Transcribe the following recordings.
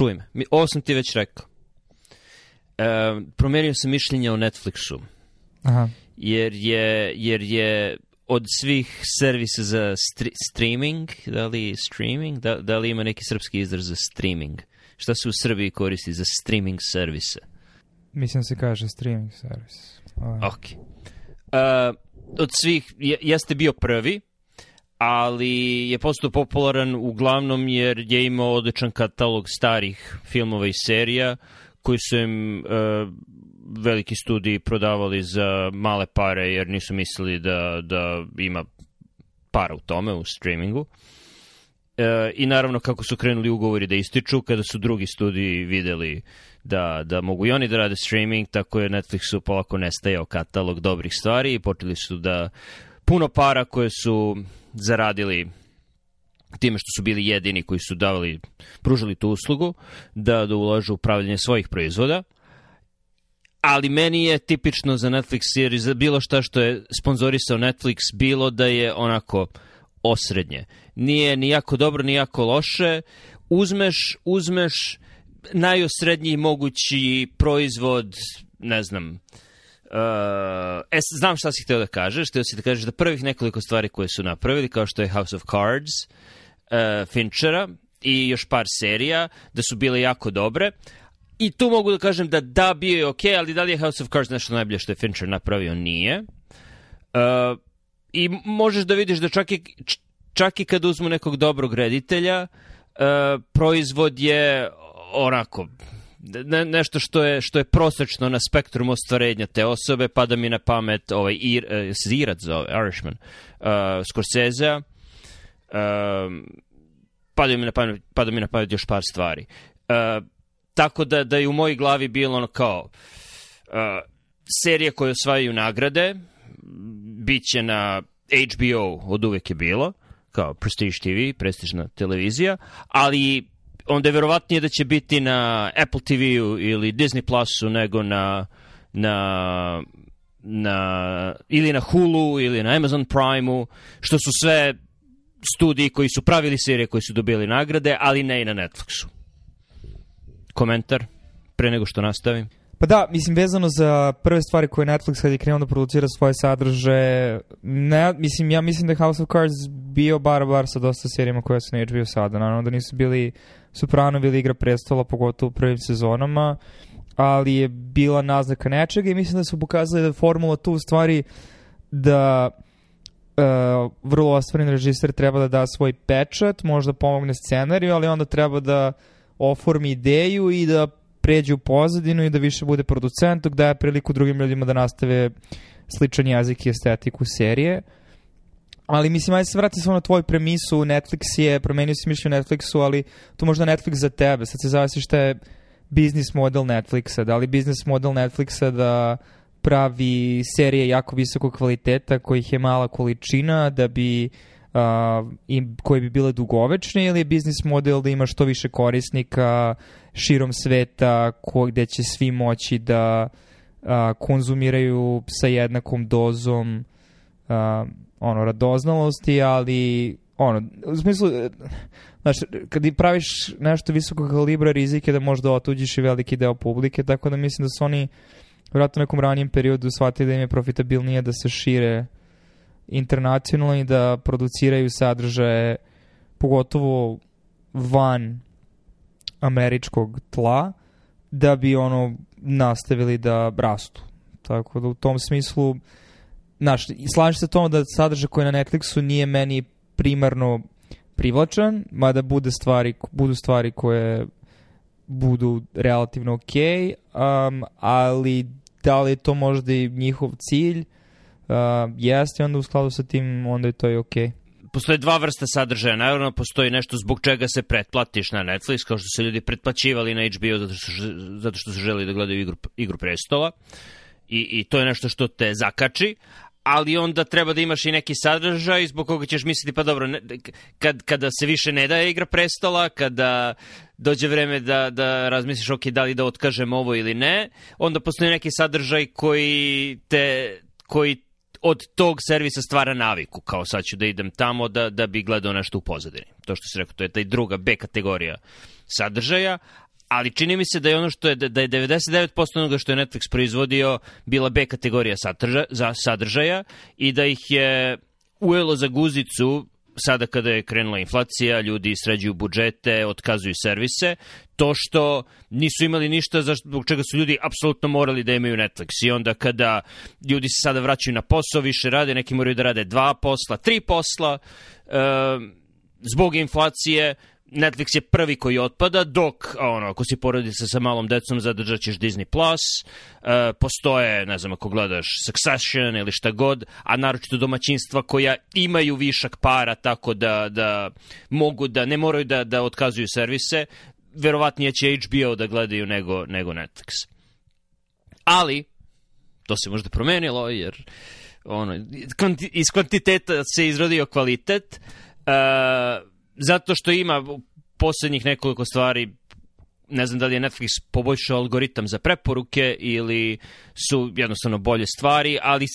čuj me. Ovo sam ti već rekao. E, promenio sam mišljenje o Netflixu, Aha. jer je, jer je od svih servisa za stri, streaming, da li streaming, da, da li ima neki srpski izraz za streaming? Šta se u Srbiji koristi za streaming servise? Mislim se kaže streaming servis. Ovaj. Ok. Uh, od svih, je, jeste bio prvi, ali je postao popularan uglavnom jer je imao odličan katalog starih filmova i serija koji su im uh, veliki studiji prodavali za male pare jer nisu mislili da, da ima para u tome, u streamingu. E, I naravno kako su krenuli ugovori da ističu, kada su drugi studiji videli da, da mogu i oni da rade streaming, tako je Netflixu polako nestajao katalog dobrih stvari i počeli su da puno para koje su zaradili time što su bili jedini koji su davali, pružali tu uslugu, da, da ulažu u pravljanje svojih proizvoda. Ali meni je tipično za Netflix jer za bilo šta što je sponzorisao Netflix bilo da je onako osrednje. Nije ni jako dobro, ni jako loše. Uzmeš, uzmeš najosrednji mogući proizvod, ne znam, Uh, e, znam šta si hteo da kažeš. Hteo si da kažeš da prvih nekoliko stvari koje su napravili, kao što je House of Cards, uh, Finchera i još par serija, da su bile jako dobre. I tu mogu da kažem da da, bio je okej, ali da li je House of Cards nešto najbolje što je Fincher napravio? Nije. Uh, I možeš da vidiš da čak i, čak i kad uzmu nekog dobrog reditelja, uh, proizvod je onako ne, nešto što je, što je prosečno na spektrumu ostvarenja te osobe, pada mi na pamet ovaj, Ir, uh, se Irac zove, Irishman, uh, Scorsese, um, pada mi na pamet, pada mi na pamet još par stvari. Uh, tako da, da je u mojoj glavi bilo ono kao uh, serije koje osvajaju nagrade, bit će na HBO, od uvek je bilo, kao Prestige TV, prestižna televizija, ali onda je verovatnije da će biti na Apple TV-u ili Disney Plusu nego na, na, na, ili na Hulu ili na Amazon Prime-u, što su sve studiji koji su pravili serije koji su dobili nagrade, ali ne i na Netflixu. Komentar pre nego što nastavim. Pa da, mislim, vezano za prve stvari koje Netflix kad je krenuo da producira svoje sadržaje, ne, mislim, ja mislim da House of Cards bio bar bar sa dosta serijama koje su na HBO sada. Naravno da nisu bili Sopranovi ili Igra prestola, pogotovo u prvim sezonama, ali je bila naznaka nečega i mislim da su pokazali da formula tu u stvari da uh, vrlo ostvaren režiser treba da da svoj pečat, možda pomogne scenariju, ali onda treba da oformi ideju i da pređe u pozadinu i da više bude producent, dok daje priliku drugim ljudima da nastave sličan jezik i estetiku serije. Ali mislim, ajde se vrati samo na tvoju premisu, Netflix je, promenio si mišlju Netflixu, ali to možda Netflix za tebe, sad se zavisi šta je biznis model Netflixa, da li biznis model Netflixa da pravi serije jako visokog kvaliteta kojih je mala količina da bi uh, im, koje bi bile dugovečne ili je biznis model da ima što više korisnika širom sveta ko, gde će svi moći da uh, konzumiraju sa jednakom dozom uh, ono, radoznalosti, ali ono, u smislu, e, znaš, kad i praviš nešto visokog kalibra rizike da možda otuđiš i veliki deo publike, tako da mislim da su oni vratno u nekom ranijem periodu shvatili da im je profitabilnije da se šire internacionalno i da produciraju sadržaje pogotovo van američkog tla da bi ono nastavili da rastu. Tako da u tom smislu znaš, slažem se tomu da sadržaj koji je na Netflixu nije meni primarno privlačan, mada bude stvari, budu stvari koje budu relativno ok, um, ali da li je to možda i njihov cilj, jeste, onda u skladu sa tim, onda je to i ok. Postoje dva vrsta sadržaja. Naravno, postoji nešto zbog čega se pretplatiš na Netflix, kao što se ljudi pretplaćivali na HBO zato što, zato što su želi da gledaju igru, igru prestola. I, I to je nešto što te zakači, ali onda treba da imaš i neki sadržaj zbog koga ćeš misliti, pa dobro, ne, kad, kada se više ne daje igra prestola, kada dođe vreme da, da razmisliš, ok, da li da otkažem ovo ili ne, onda postoji neki sadržaj koji te, koji od tog servisa stvara naviku, kao sad ću da idem tamo da, da bi gledao nešto u pozadini. To što si rekao, to je taj druga B kategorija sadržaja, ali čini mi se da je ono što je, da je 99% onoga što je Netflix proizvodio bila B kategorija sadržaja, za sadržaja i da ih je ujelo za guzicu sada kada je krenula inflacija, ljudi sređuju budžete, otkazuju servise, to što nisu imali ništa za zbog čega su ljudi apsolutno morali da imaju Netflix. I onda kada ljudi se sada vraćaju na posao, više rade, neki moraju da rade dva posla, tri posla, e, zbog inflacije, Netflix je prvi koji otpada, dok ono, ako si porodica sa malom decom zadržat ćeš Disney+, Plus, e, postoje, ne znam, ako gledaš Succession ili šta god, a naročito domaćinstva koja imaju višak para tako da, da mogu da, ne moraju da, da otkazuju servise, verovatnije će HBO da gledaju nego, nego Netflix. Ali, to se možda promenilo, jer ono, iz kvantiteta se izrodio kvalitet, uh, zato što ima poslednjih nekoliko stvari ne znam da li je Netflix poboljšao algoritam za preporuke ili su jednostavno bolje stvari, ali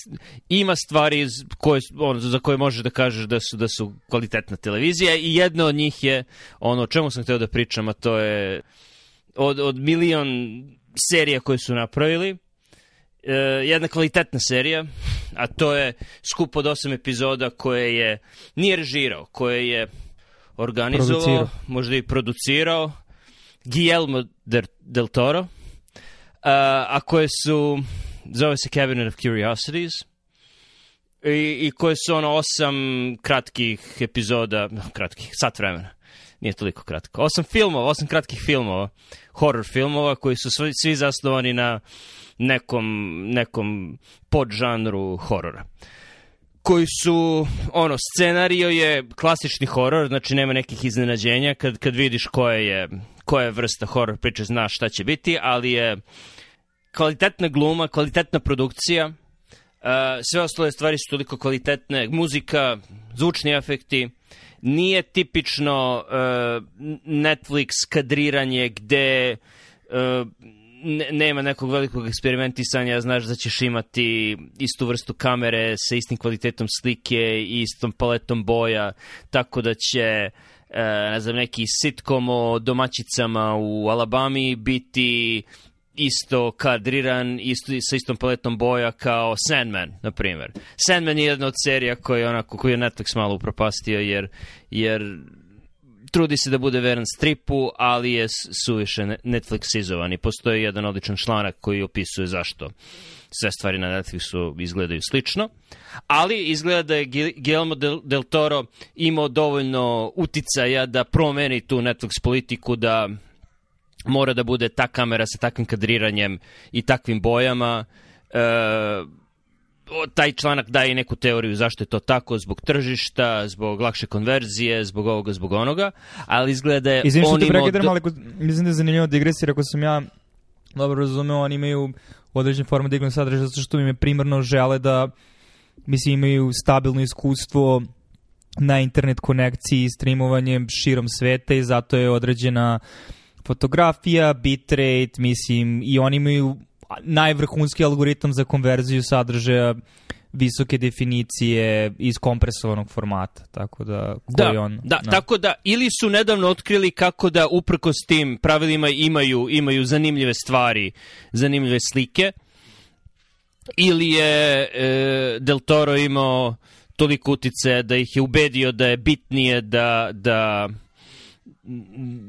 ima stvari koje, ono, za koje možeš da kažeš da su, da su kvalitetna televizija i jedna od njih je ono o čemu sam hteo da pričam, a to je od, od milion serija koje su napravili, e, jedna kvalitetna serija, a to je skup od osam epizoda koje je nije režirao, koje je organizovao, producirao. možda i producirao, Guillermo del Toro, uh, a koje su, zove se Cabinet of Curiosities, i, i koje su ono osam kratkih epizoda, kratkih, sat vremena, nije toliko kratko, osam filmova, osam kratkih filmova, horror filmova koji su svi, svi zasnovani na nekom, nekom podžanru horora. Uh, koji su, ono, scenario je klasični horor, znači nema nekih iznenađenja kad, kad vidiš koja je, koja je vrsta horor priče, znaš šta će biti, ali je kvalitetna gluma, kvalitetna produkcija, uh, sve ostale stvari su toliko kvalitetne, muzika, zvučni efekti, nije tipično uh, Netflix kadriranje gde uh, ne, nema nekog velikog eksperimentisanja, znaš da ćeš imati istu vrstu kamere sa istim kvalitetom slike i istom paletom boja, tako da će e, ne znam, neki sitkom o domaćicama u Alabami biti isto kadriran, isto, sa istom paletom boja kao Sandman, na primjer. Sandman je jedna od serija koja onako, koju je Netflix malo upropastio, jer, jer trudi se da bude veran stripu, ali je suviše Netflixizovan i postoji jedan odličan članak koji opisuje zašto sve stvari na Netflixu izgledaju slično, ali izgleda da je Guillermo del, del Toro imao dovoljno uticaja da promeni tu Netflix politiku da mora da bude ta kamera sa takvim kadriranjem i takvim bojama, e, taj članak daje neku teoriju zašto je to tako, zbog tržišta, zbog lakše konverzije, zbog ovoga, zbog onoga, ali izgleda da je Izvim on imao... Do... ali mislim da je zanimljivo digresija, ako sam ja dobro razumeo, oni imaju određen formu dignog sadržaja zato što im je primarno žele da mislim imaju stabilno iskustvo na internet konekciji i streamovanjem širom sveta i zato je određena fotografija, bitrate, mislim, i oni imaju najvrhunski algoritam za konverziju sadržaja visoke definicije iz kompresovanog formata, tako da da, on, da, da, tako da ili su nedavno otkrili kako da uprkos tim pravilima imaju imaju zanimljive stvari, zanimljive slike. Ili je e, Del Toro imao toliko utice da ih je ubedio da je bitnije da da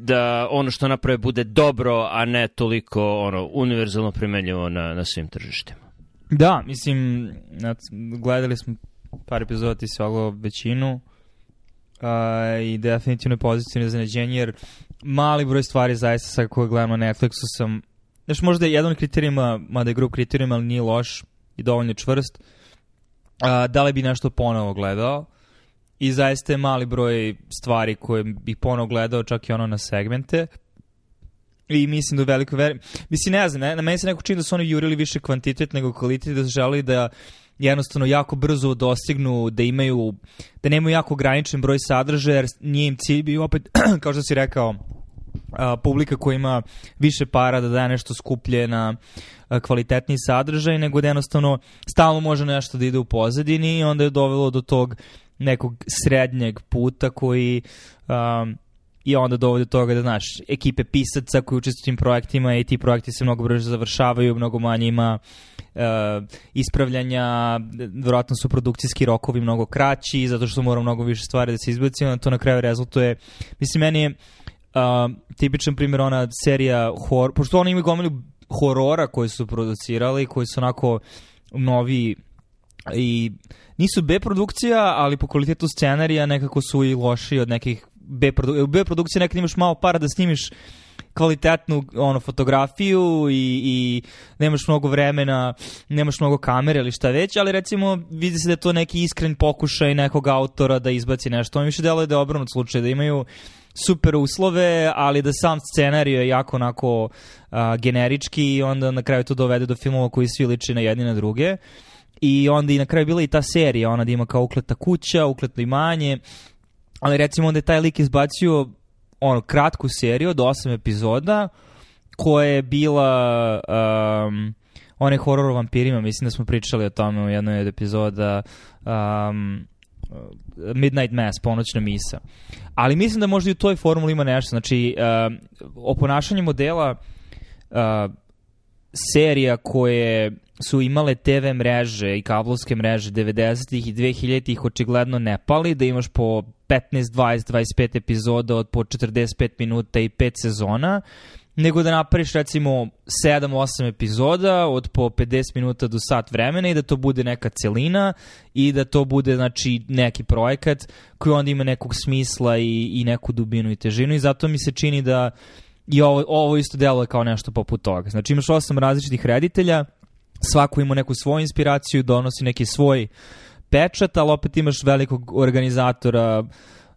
da ono što naprave bude dobro, a ne toliko ono univerzalno primenjivo na, na svim tržištima. Da, mislim, gledali smo par epizoda ti se većinu uh, i definitivno je pozitivno iznenađenje, jer mali broj stvari zaista sa koje gledamo na Netflixu sam, znaš, možda je jedan kriterijima, mada je grup kriterijima, ali nije loš i dovoljno čvrst, uh, da li bi nešto ponovo gledao, i zaista je mali broj stvari koje bih ponovo gledao, čak i ono na segmente. I mislim da u velikoj veri... Mislim, ne znam, ne, na meni se neko čini da su oni jurili više kvantitet nego kvalitet, da su želi da jednostavno jako brzo dostignu, da imaju, da nemaju jako ograničen broj sadržaja, jer nije im cilj bio opet, kao što si rekao, a, publika koja ima više para da daje nešto skuplje na a, kvalitetniji sadržaj, nego da jednostavno stalno može nešto da ide u pozadini i onda je dovelo do tog nekog srednjeg puta koji um, i onda dovode do toga da, znaš, ekipe pisaca koji učestvuju tim projektima i ti projekti se mnogo brže završavaju, mnogo manje ima uh, ispravljanja, verovatno su produkcijski rokovi mnogo kraći, zato što mora mnogo više stvari da se izbaci, onda to na kraju rezultuje, mislim, meni je uh, tipičan primjer ona serija horor, pošto oni imaju gomilu horora koji su producirali, koji su onako novi i nisu B produkcija, ali po kvalitetu scenarija nekako su i loši od nekih B, produ B produkcije, nekad imaš malo para da snimiš kvalitetnu ono fotografiju i, i nemaš mnogo vremena, nemaš mnogo kamere ili šta već, ali recimo vidi se da je to neki iskren pokušaj nekog autora da izbaci nešto. On više deluje da je obranut slučaj, da imaju super uslove, ali da sam scenarij je jako onako a, generički i onda na kraju to dovede do filmova koji svi liči na jedni na druge. I onda i na kraju bila i ta serija, ona da ima kao ukleta kuća, ukleto imanje, ali recimo onda je taj lik izbacio ono, kratku seriju od osam epizoda, koja je bila um, onaj horor o vampirima, mislim da smo pričali o tome u jednoj od epizoda um, Midnight Mass, ponoćna misa. Ali mislim da možda i u toj formuli ima nešto. Znači, uh, o ponašanju modela uh, serija koje su imale TV mreže i kablovske mreže 90-ih i 2000-ih očigledno ne pali, da imaš po 15, 20, 25 epizoda od po 45 minuta i 5 sezona, nego da napraviš recimo 7-8 epizoda od po 50 minuta do sat vremena i da to bude neka celina i da to bude znači neki projekat koji onda ima nekog smisla i, i neku dubinu i težinu i zato mi se čini da i ovo, ovo isto deluje kao nešto poput toga. Znači imaš osam različitih reditelja, svako ima neku svoju inspiraciju, donosi neki svoj pečat, ali opet imaš velikog organizatora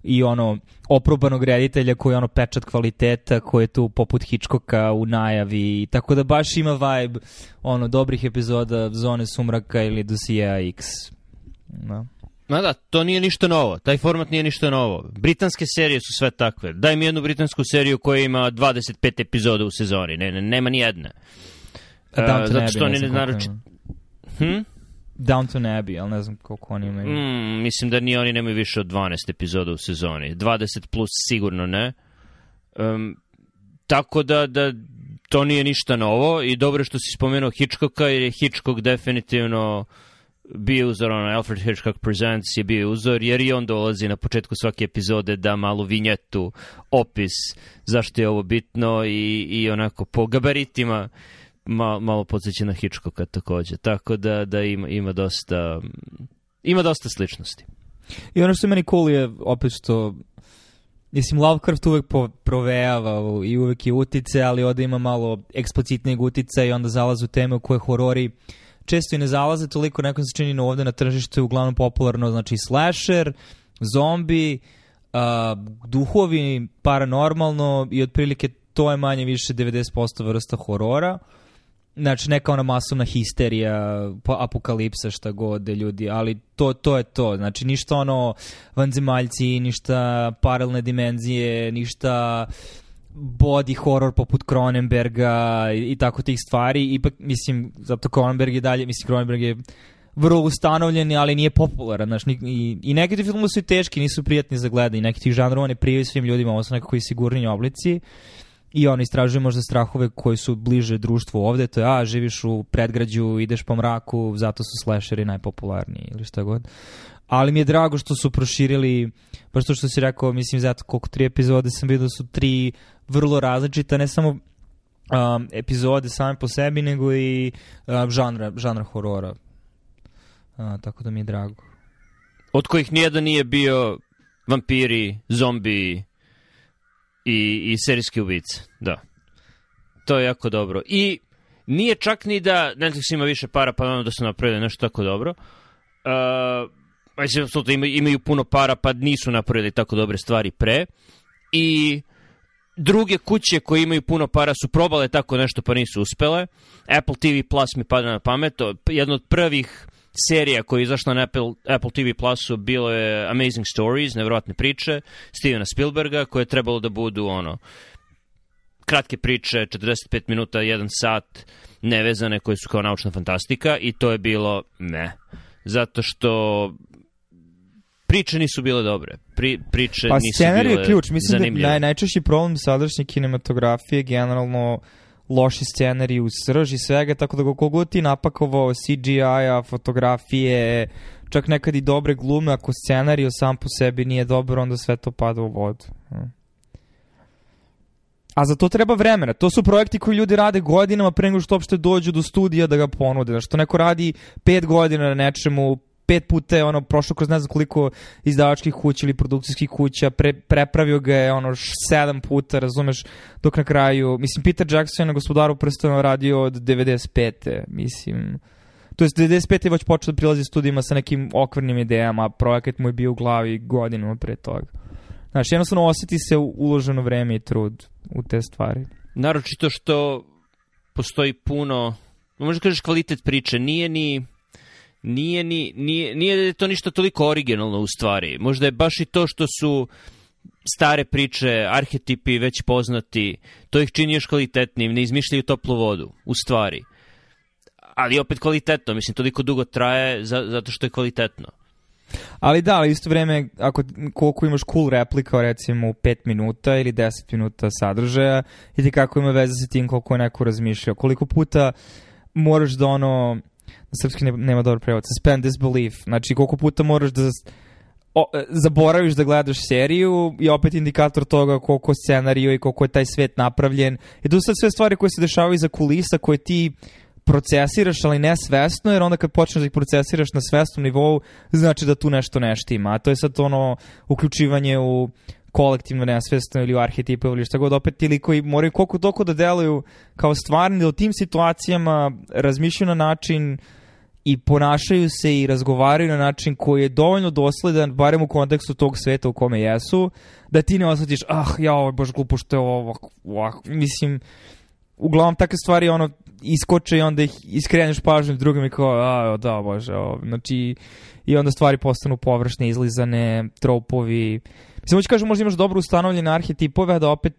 i ono oprobanog reditelja koji je ono pečat kvaliteta koji je tu poput Hitchcocka u najavi tako da baš ima vibe ono dobrih epizoda Zone sumraka ili Dosija X da. Ma da, to nije ništa novo. Taj format nije ništa novo. Britanske serije su sve takve. Daj mi jednu britansku seriju koja ima 25 epizoda u sezoni. Ne, ne, nema ni jedne. Uh, zato što oni ne naroči... Hm? Downton Abbey, ali ne znam koliko oni imaju. Mm, mislim da ni oni nemaju više od 12 epizoda u sezoni. 20 plus sigurno ne. Um, tako da, da to nije ništa novo i dobro što si spomenuo Hitchcocka jer je Hitchcock definitivno bio uzor, ono, Alfred Hitchcock Presents je bio uzor, jer i on dolazi na početku svake epizode da malu vinjetu, opis zašto je ovo bitno i, i onako po gabaritima malo, malo podsjeća na Hitchcocka takođe. Tako da, da ima, ima dosta ima dosta sličnosti. I ono što je meni cool je opet što Mislim, Lovecraft uvek provejava i uvek je utice, ali ovde ima malo eksplicitnijeg utica i onda zalaze u teme u koje horori često i ne zalaze toliko, nekom se čini ovde na tržištu je uglavnom popularno, znači slasher, zombi, uh, duhovi, paranormalno i otprilike to je manje više 90% vrsta horora. Znači, neka ona masovna histerija, apokalipsa, šta god, ljudi, ali to, to je to. Znači, ništa ono vanzemaljci, ništa paralelne dimenzije, ništa body horror poput Cronenberga i, i tako tih stvari. Ipak, mislim, zato Cronenberg je dalje, mislim, Cronenberg je vrlo ustanovljen, ali nije popularan. Znaš, i, I neki ti filmu su i teški, nisu prijatni za gledanje. Neki tih žanrova ne prijaju svim ljudima, ovo su nekako i sigurniji oblici i on istražuje možda strahove koji su bliže društvu ovde, to je, a, živiš u predgrađu, ideš po mraku, zato su slasheri najpopularniji ili šta god. Ali mi je drago što su proširili, baš to što si rekao, mislim, zato koliko tri epizode sam vidio su tri vrlo različita, ne samo um, epizode same po sebi, nego i um, žanra, žanra horora. Uh, tako da mi je drago. Od kojih nijedan nije bio vampiri, zombi, i, i serijski ubice, da. To je jako dobro. I nije čak ni da Netflix ima više para, pa da su napravili nešto tako dobro. Uh, mislim, imaju, puno para, pa nisu napravili tako dobre stvari pre. I druge kuće koje imaju puno para su probale tako nešto, pa nisu uspele. Apple TV Plus mi pada na pamet. Jedna od prvih serija koja je izašla na Apple, Apple TV Plusu bilo je Amazing Stories, nevjerojatne priče, Stevena Spielberga, koje je trebalo da budu ono kratke priče, 45 minuta, 1 sat, nevezane, koje su kao naučna fantastika i to je bilo ne. Zato što priče nisu bile dobre. Pri, priče Pa nisu bile je ključ. Mislim zanimljive. da naj, najčešći problem sadašnje kinematografije je generalno loši scenarij u srži svega, tako da koliko god ti napakovao CGI-a, fotografije, čak nekad i dobre glume, ako scenarij sam po sebi nije dobar, onda sve to pada u vodu. Mm. A za to treba vremena. To su projekti koji ljudi rade godinama pre nego što uopšte dođu do studija da ga ponude. Znaš, što neko radi pet godina na nečemu, pet puta je ono prošlo kroz ne znam koliko izdavačkih kuća ili produkcijskih kuća, pre, prepravio ga je ono sedam puta, razumeš, dok na kraju, mislim, Peter Jackson je na gospodaru prstana radio od 95. Mislim, to jest 95. je već počeo da prilazi studijima sa nekim okvirnim idejama, a projekat mu je bio u glavi godinama pre toga. Znaš, jednostavno osjeti se uloženo vreme i trud u te stvari. Naročito što postoji puno, možda kažeš kvalitet priče, nije ni nije ni nije, nije da to ništa toliko originalno u stvari. Možda je baš i to što su stare priče, arhetipi već poznati, to ih čini još kvalitetnim, ne izmišljaju toplu vodu, u stvari. Ali opet kvalitetno, mislim, toliko dugo traje za, zato što je kvalitetno. Ali da, ali isto vreme, ako, koliko imaš cool replika, recimo u 5 minuta ili 10 minuta sadržaja, i ti kako ima veze sa tim koliko je neko razmišljao. Koliko puta moraš da ono, na srpski ne, nema dobar prevod, suspend disbelief, znači koliko puta moraš da o, zaboraviš da gledaš seriju i opet indikator toga koliko scenariju i koliko je taj svet napravljen. I to su sad sve stvari koje se dešavaju iza kulisa koje ti procesiraš, ali ne svesno, jer onda kad počneš da ih procesiraš na svesnom nivou, znači da tu nešto ne štima. A to je sad ono uključivanje u kolektivno nesvesno ili u arhetipe ili šta god, opet ti likovi moraju koliko toliko da deluju kao stvarni, da u tim situacijama razmišljaju na način i ponašaju se i razgovaraju na način koji je dovoljno dosledan, barem u kontekstu tog sveta u kome jesu, da ti ne osjetiš, ah, ja, ovo je baš glupo što je ovo ovako. Mislim, uglavnom takve stvari ono iskoče i onda ih iskreneš pažnju drugim i kao, a, da, bože, ovo. znači, i onda stvari postanu površne, izlizane, tropovi. Mislim, hoću kažem, možda imaš dobro ustanovljene arhetipove, a da opet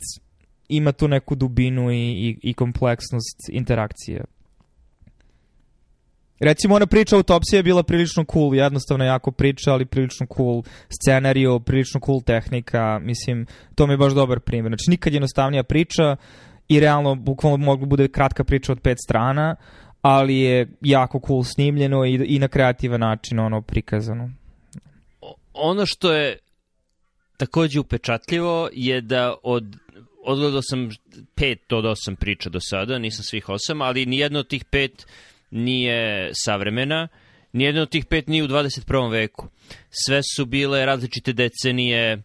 ima tu neku dubinu i, i, i kompleksnost interakcije. Recimo, ona priča autopsija je bila prilično cool, jednostavno jako priča, ali prilično cool scenario, prilično cool tehnika, mislim, to mi je baš dobar primjer. Znači, nikad jednostavnija priča i realno, bukvalno mogla bude kratka priča od pet strana, ali je jako cool snimljeno i, i na kreativan način ono prikazano. Ono što je takođe upečatljivo je da od odgledao sam pet od osam priča do sada, nisam svih osam, ali nijedna od tih pet nije savremena, nijedna od tih pet nije u 21. veku. Sve su bile različite decenije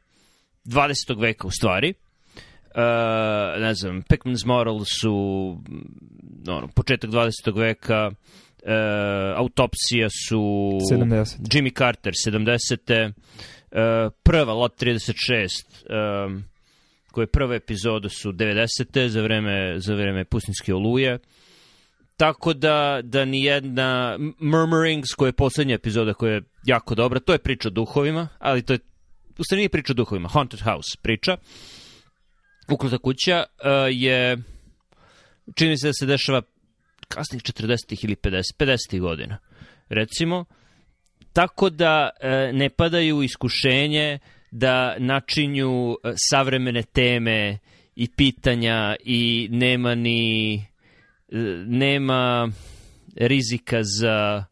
20. veka u stvari. Uh, ne znam, Pickman's Moral su mm, ono, početak 20. veka, uh, autopsija su 70. Jimmy Carter 70. Uh, prva Lot 36 um, koje prve epizode su 90. za vreme, za vreme pustinske oluje. Tako da, da ni jedna Murmurings, koja je poslednja epizoda koja je jako dobra, to je priča o duhovima, ali to je, u stvari nije priča o duhovima, Haunted House priča. Ukluta kuća uh, je, čini se da se dešava kasnih 40. ili 50. 50. godina, recimo. Tako da e, ne padaju iskušenje da načinju e, savremene teme i pitanja i nema ni nema rizika za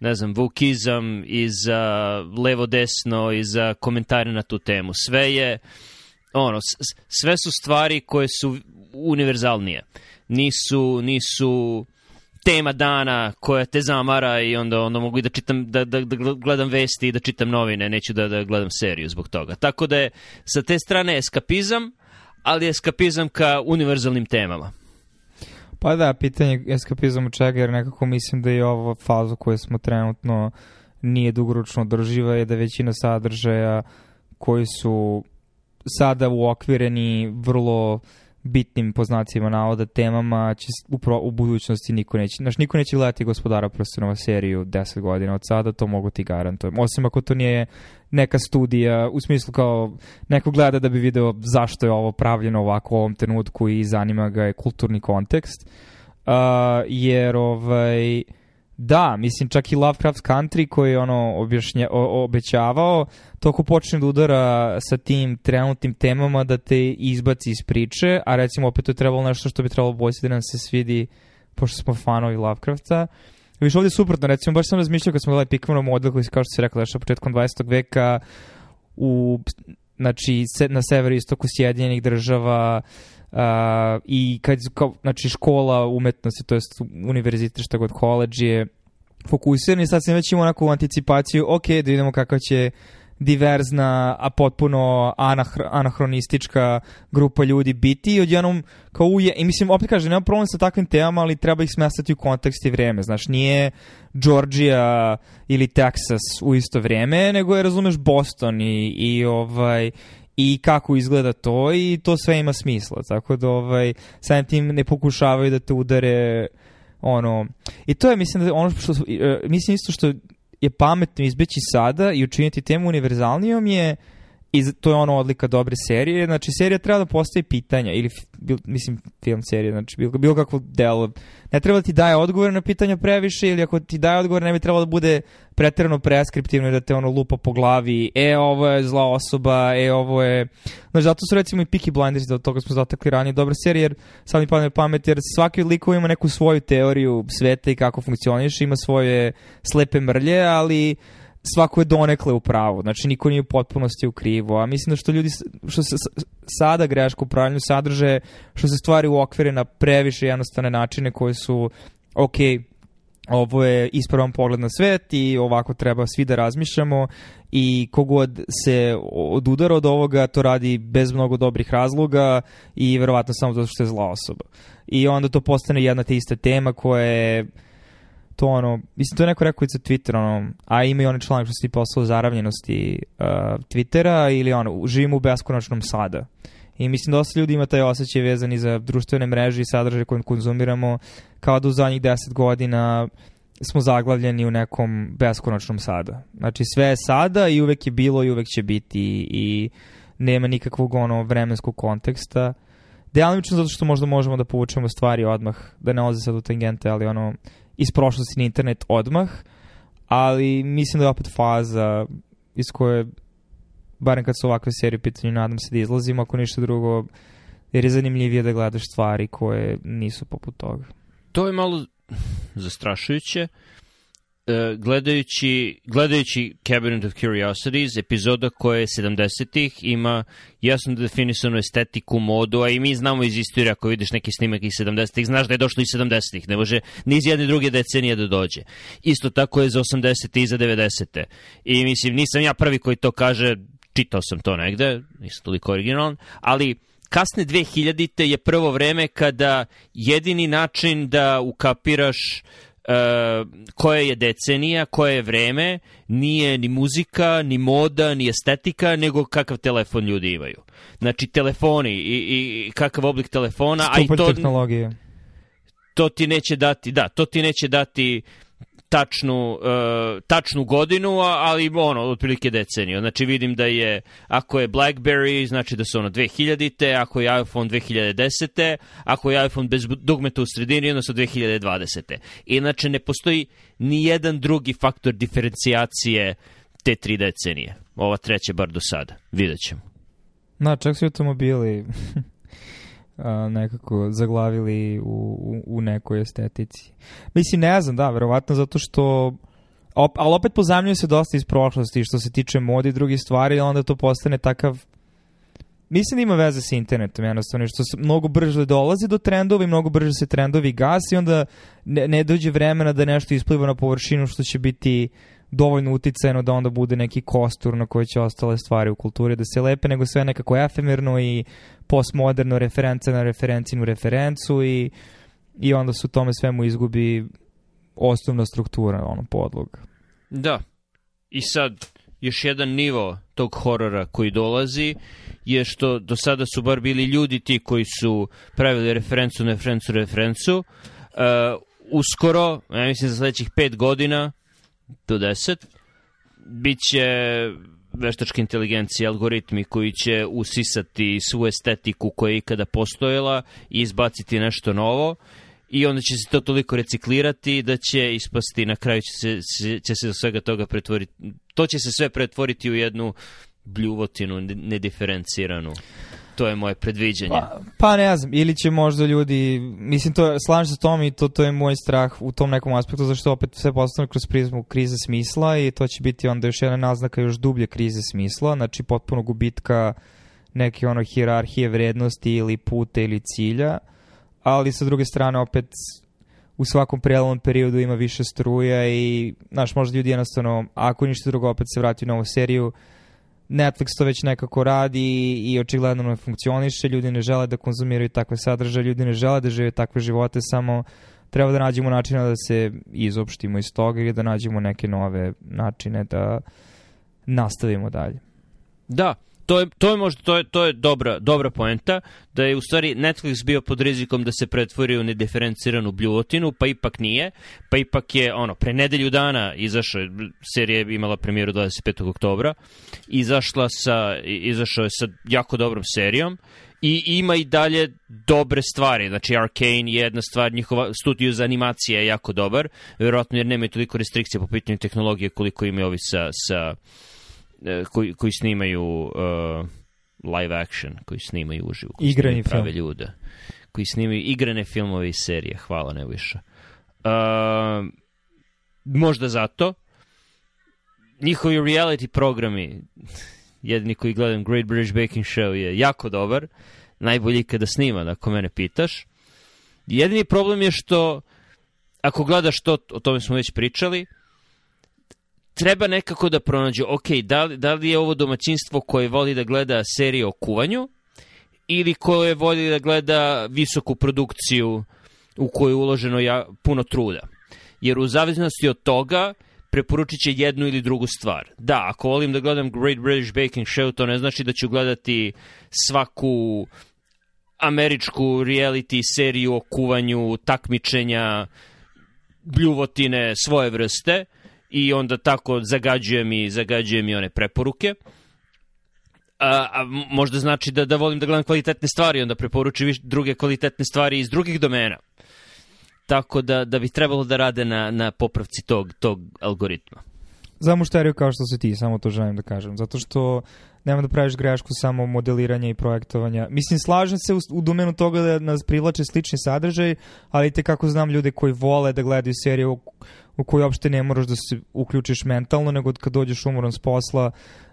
ne znam, vukizam i za levo-desno i za komentare na tu temu. Sve je ono, sve su stvari koje su univerzalnije. Nisu, nisu tema dana koja te zamara i onda onda mogu i da čitam da, da, da gledam vesti i da čitam novine, neću da, da gledam seriju zbog toga. Tako da je sa te strane eskapizam, ali eskapizam ka univerzalnim temama. Pa da, pitanje eskapizam u čega, jer nekako mislim da je ova faza koju smo trenutno nije dugoročno održiva je da većina sadržaja koji su sada uokvireni vrlo bitnim poznacima navoda temama će s- u, pro, u budućnosti niko neće, znaš, niko neće gledati gospodara prstenova seriju 10 godina od sada, to mogu ti garantujem. Osim ako to nije neka studija, u smislu kao neko gleda da bi video zašto je ovo pravljeno ovako u ovom trenutku i zanima ga je kulturni kontekst. Uh, jer ovaj Da, mislim čak i Lovecraft Country koji je ono objašnja, o, obećavao, toko počne da udara sa tim trenutnim temama da te izbaci iz priče, a recimo opet to je trebalo nešto što bi trebalo bojiti da nam se svidi, pošto smo fanovi Lovecrafta. Viš ovdje je suprotno, recimo baš sam razmišljao kad smo gledali Pikmanov model koji se kao što se rekla još početkom 20. veka u, znači, se, na severu istoku Sjedinjenih država uh, i kad, kao, znači škola umetnosti, to jest univerzitet, šta god college je fokusiran i sad sam već imao onakvu anticipaciju, ok, da vidimo kako će diverzna, a potpuno anahr anahronistička grupa ljudi biti i odjednom kao uje, i mislim, opet kažem, nema problem sa takvim temama, ali treba ih smestati u kontekst i vreme, znaš, nije Georgia ili Texas u isto vreme, nego je, razumeš, Boston i, i ovaj, i kako izgleda to i to sve ima smisla, tako da ovaj, samim tim ne pokušavaju da te udare ono, i to je mislim da ono što, mislim isto što je pametno izbeći sada i učiniti temu univerzalnijom je i to je ono odlika dobre serije. Znači, serija treba da postaje pitanja, ili, bil, mislim, film serije, znači, bilo, bilo kakvo delo. Ne treba da ti daje odgovore na pitanja previše, ili ako ti daje odgovore, ne bi trebalo da bude pretrano preskriptivno i da te ono lupa po glavi, e, ovo je zla osoba, e, ovo je... Znači, zato su recimo i Peaky Blinders, da od toga smo zatakli ranije, dobra serija, jer sad mi padne pamet, jer svaki od likova ima neku svoju teoriju sveta i kako funkcioniše, ima svoje slepe mrlje, ali svako je donekle u pravu, znači niko nije u potpunosti u krivu, a mislim da što ljudi, što se sada greško u pravilnju sadrže, što se stvari u okvire na previše jednostavne načine koje su, ok, ovo je ispravan pogled na svet i ovako treba svi da razmišljamo i kogod se odudara od ovoga to radi bez mnogo dobrih razloga i verovatno samo zato što je zla osoba. I onda to postane jedna te ista tema koja je to ono, mislim to je neko rekao i za Twitter, ono, a ima i onaj članak što se tipa o zaravljenosti uh, Twittera ili ono, živimo u beskonačnom sada. I mislim dosta ljudi ima taj osjećaj vezani za društvene mreže i sadržaje koje konzumiramo, kao da u zadnjih deset godina smo zaglavljeni u nekom beskonačnom sada. Znači sve je sada i uvek je bilo i uvek će biti i nema nikakvog ono vremenskog konteksta. Delimično zato što možda možemo da povučemo stvari odmah, da ne oze sad u tangente, ali ono, iz prošlosti na internet odmah, ali mislim da je opet faza iz koje, barem kad su ovakve serije u pitanju, nadam se da izlazimo, ako ništa drugo, jer je zanimljivije da gledaš stvari koje nisu poput toga. To je malo zastrašujuće, uh, gledajući, gledajući Cabinet of Curiosities, epizoda koja je 70-ih, ima jasno definisanu estetiku, modu, a i mi znamo iz istorije, ako vidiš neki snimak iz 70-ih, znaš da je došlo iz 70-ih, ne može ni iz jedne druge decenije da dođe. Isto tako je za 80-te i za 90-te. I mislim, nisam ja prvi koji to kaže, čitao sam to negde, nisam toliko originalan, ali kasne 2000-te je prvo vreme kada jedini način da ukapiraš uh, koja je decenija, koje je vreme, nije ni muzika, ni moda, ni estetika, nego kakav telefon ljudi imaju. Znači, telefoni i, i kakav oblik telefona, Stupanj a i to... tehnologije. To ti neće dati, da, to ti neće dati tačnu, uh, tačnu godinu, ali ono, otprilike deceniju. Znači vidim da je, ako je BlackBerry, znači da su ono 2000-te, ako je iPhone 2010-te, ako je iPhone bez dugmeta u sredini, onda su 2020-te. Inače ne postoji ni jedan drugi faktor diferencijacije te tri decenije. Ova treća bar do sada. Vidjet ćemo. Na, čak su automobili a, nekako zaglavili u, u, u nekoj estetici. Mislim, ne znam, da, verovatno zato što op, ali opet pozamljuje se dosta iz prošlosti što se tiče mode i drugih stvari, onda to postane takav Mislim da ima veze sa internetom, jednostavno, što se mnogo brže dolazi do trendova i mnogo brže se trendovi gasi i onda ne, ne dođe vremena da nešto ispliva na površinu što će biti dovoljno uticajno da onda bude neki kostur na koji će ostale stvari u kulturi da se lepe, nego sve nekako efemerno i postmoderno reference na referencinu referencu i, i onda su tome svemu izgubi osnovna struktura, ono, podlog. Da. I sad, još jedan nivo tog horora koji dolazi je što do sada su bar bili ljudi ti koji su pravili referencu na referencu referencu. Uh, uskoro, ja mislim za sledećih pet godina do deset, bit će veštačke inteligencije, algoritmi koji će usisati svu estetiku koja je ikada postojala i izbaciti nešto novo i onda će se to toliko reciklirati da će ispasti, na kraju će se, će se do svega toga pretvoriti, to će se sve pretvoriti u jednu bljuvotinu ne- nediferenciranu. To je moje predviđanje. Pa, pa ne znam, ili će možda ljudi, mislim, to, slažem se s tom i to, to je moj strah u tom nekom aspektu, zašto opet sve postane kroz prizmu krize smisla i to će biti onda još jedna naznaka još dublje krize smisla, znači potpuno gubitka neke ono hirarhije vrednosti ili puta ili cilja, ali sa druge strane opet u svakom prelomnom periodu ima više struja i, znaš, možda ljudi jednostavno, ako ništa drugo, opet se vrati u novu seriju, Netflix to već nekako radi i očigledno ne funkcioniše, ljudi ne žele da konzumiraju takve sadržaje, ljudi ne žele da žive takve živote, samo treba da nađemo načina da se izopštimo iz toga ili da nađemo neke nove načine da nastavimo dalje. Da, to je, to je možda to je, to je dobra, dobra poenta, da je u stvari Netflix bio pod rizikom da se pretvori u nediferenciranu bljuvotinu, pa ipak nije, pa ipak je, ono, pre nedelju dana izašao, je- serija je imala premijeru 25. oktobra, izašla sa, izašao je sa jako dobrom serijom, i ima i dalje dobre stvari. Znači, Arcane je jedna stvar, njihova studio za animacije je jako dobar, verovatno jer nemaju toliko restrikcija po pitanju tehnologije koliko imaju ovi sa, sa koji, koji snimaju uh, live action, koji snimaju uživo, koji Igrani snimaju prave film. ljude, koji snimaju igrane filmove i serije, hvala Nebojša. Uh, možda zato. Njihovi reality programi, jedni koji gledam Great British Baking Show je jako dobar, najbolji kada snima, da, ako mene pitaš. Jedini problem je što ako gledaš to, o tome smo već pričali, treba nekako da pronađe, ok, da li, da li je ovo domaćinstvo koje voli da gleda serije o kuvanju ili koje voli da gleda visoku produkciju u koju je uloženo ja, puno truda. Jer u zavisnosti od toga preporučit će jednu ili drugu stvar. Da, ako volim da gledam Great British Baking Show, to ne znači da ću gledati svaku američku reality seriju o kuvanju, takmičenja, bljuvotine svoje vrste i onda tako zagađujem i zagađujem i one preporuke. A, a možda znači da, da volim da gledam kvalitetne stvari, onda preporuči viš, druge kvalitetne stvari iz drugih domena. Tako da, da bi trebalo da rade na, na popravci tog, tog algoritma. Za mušteriju kao što si ti, samo to želim da kažem. Zato što nema da praviš grešku samo modeliranja i projektovanja. Mislim, slažem se u, u domenu toga da nas privlače slični sadržaj, ali te kako znam ljude koji vole da gledaju seriju u, kojoj uopšte ne moraš da se uključiš mentalno, nego kad dođeš umoran s posla,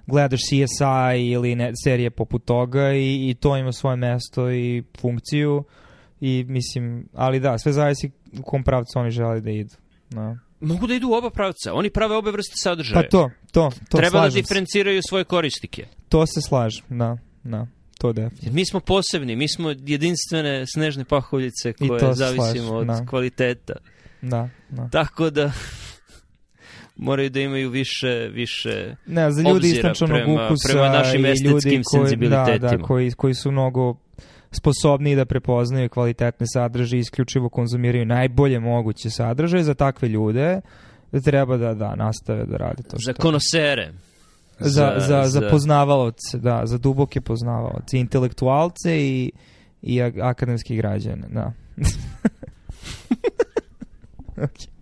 gledaš CSI ili ne, serije poput toga i, i to ima svoje mesto i funkciju i mislim, ali da, sve zavisi u kom pravcu oni žele da idu. No. Mogu da idu u oba pravca. Oni prave obe vrste sadržaja. Pa to, to, to Treba da slažem se. diferenciraju svoje korisnike. To se slažem, da, da, to definitivno. Mi smo posebni, mi smo jedinstvene snežne pahovljice I koje zavisimo slažem, od da. kvaliteta. Da, da. Tako da moraju da imaju više, više Ne, za ljudi istančanog ukusa prema našim i ljudi estetskim koji, da, senzibilitetima. da, koji, koji su mnogo sposobniji da prepoznaju kvalitetne sadržaje i isključivo konzumiraju najbolje moguće sadržaje za takve ljude treba da da nastave da rade to što za konosere. za, za, za, poznavaoce, da, za duboke poznavaoce, intelektualce i, i akademski građane, da. Ok.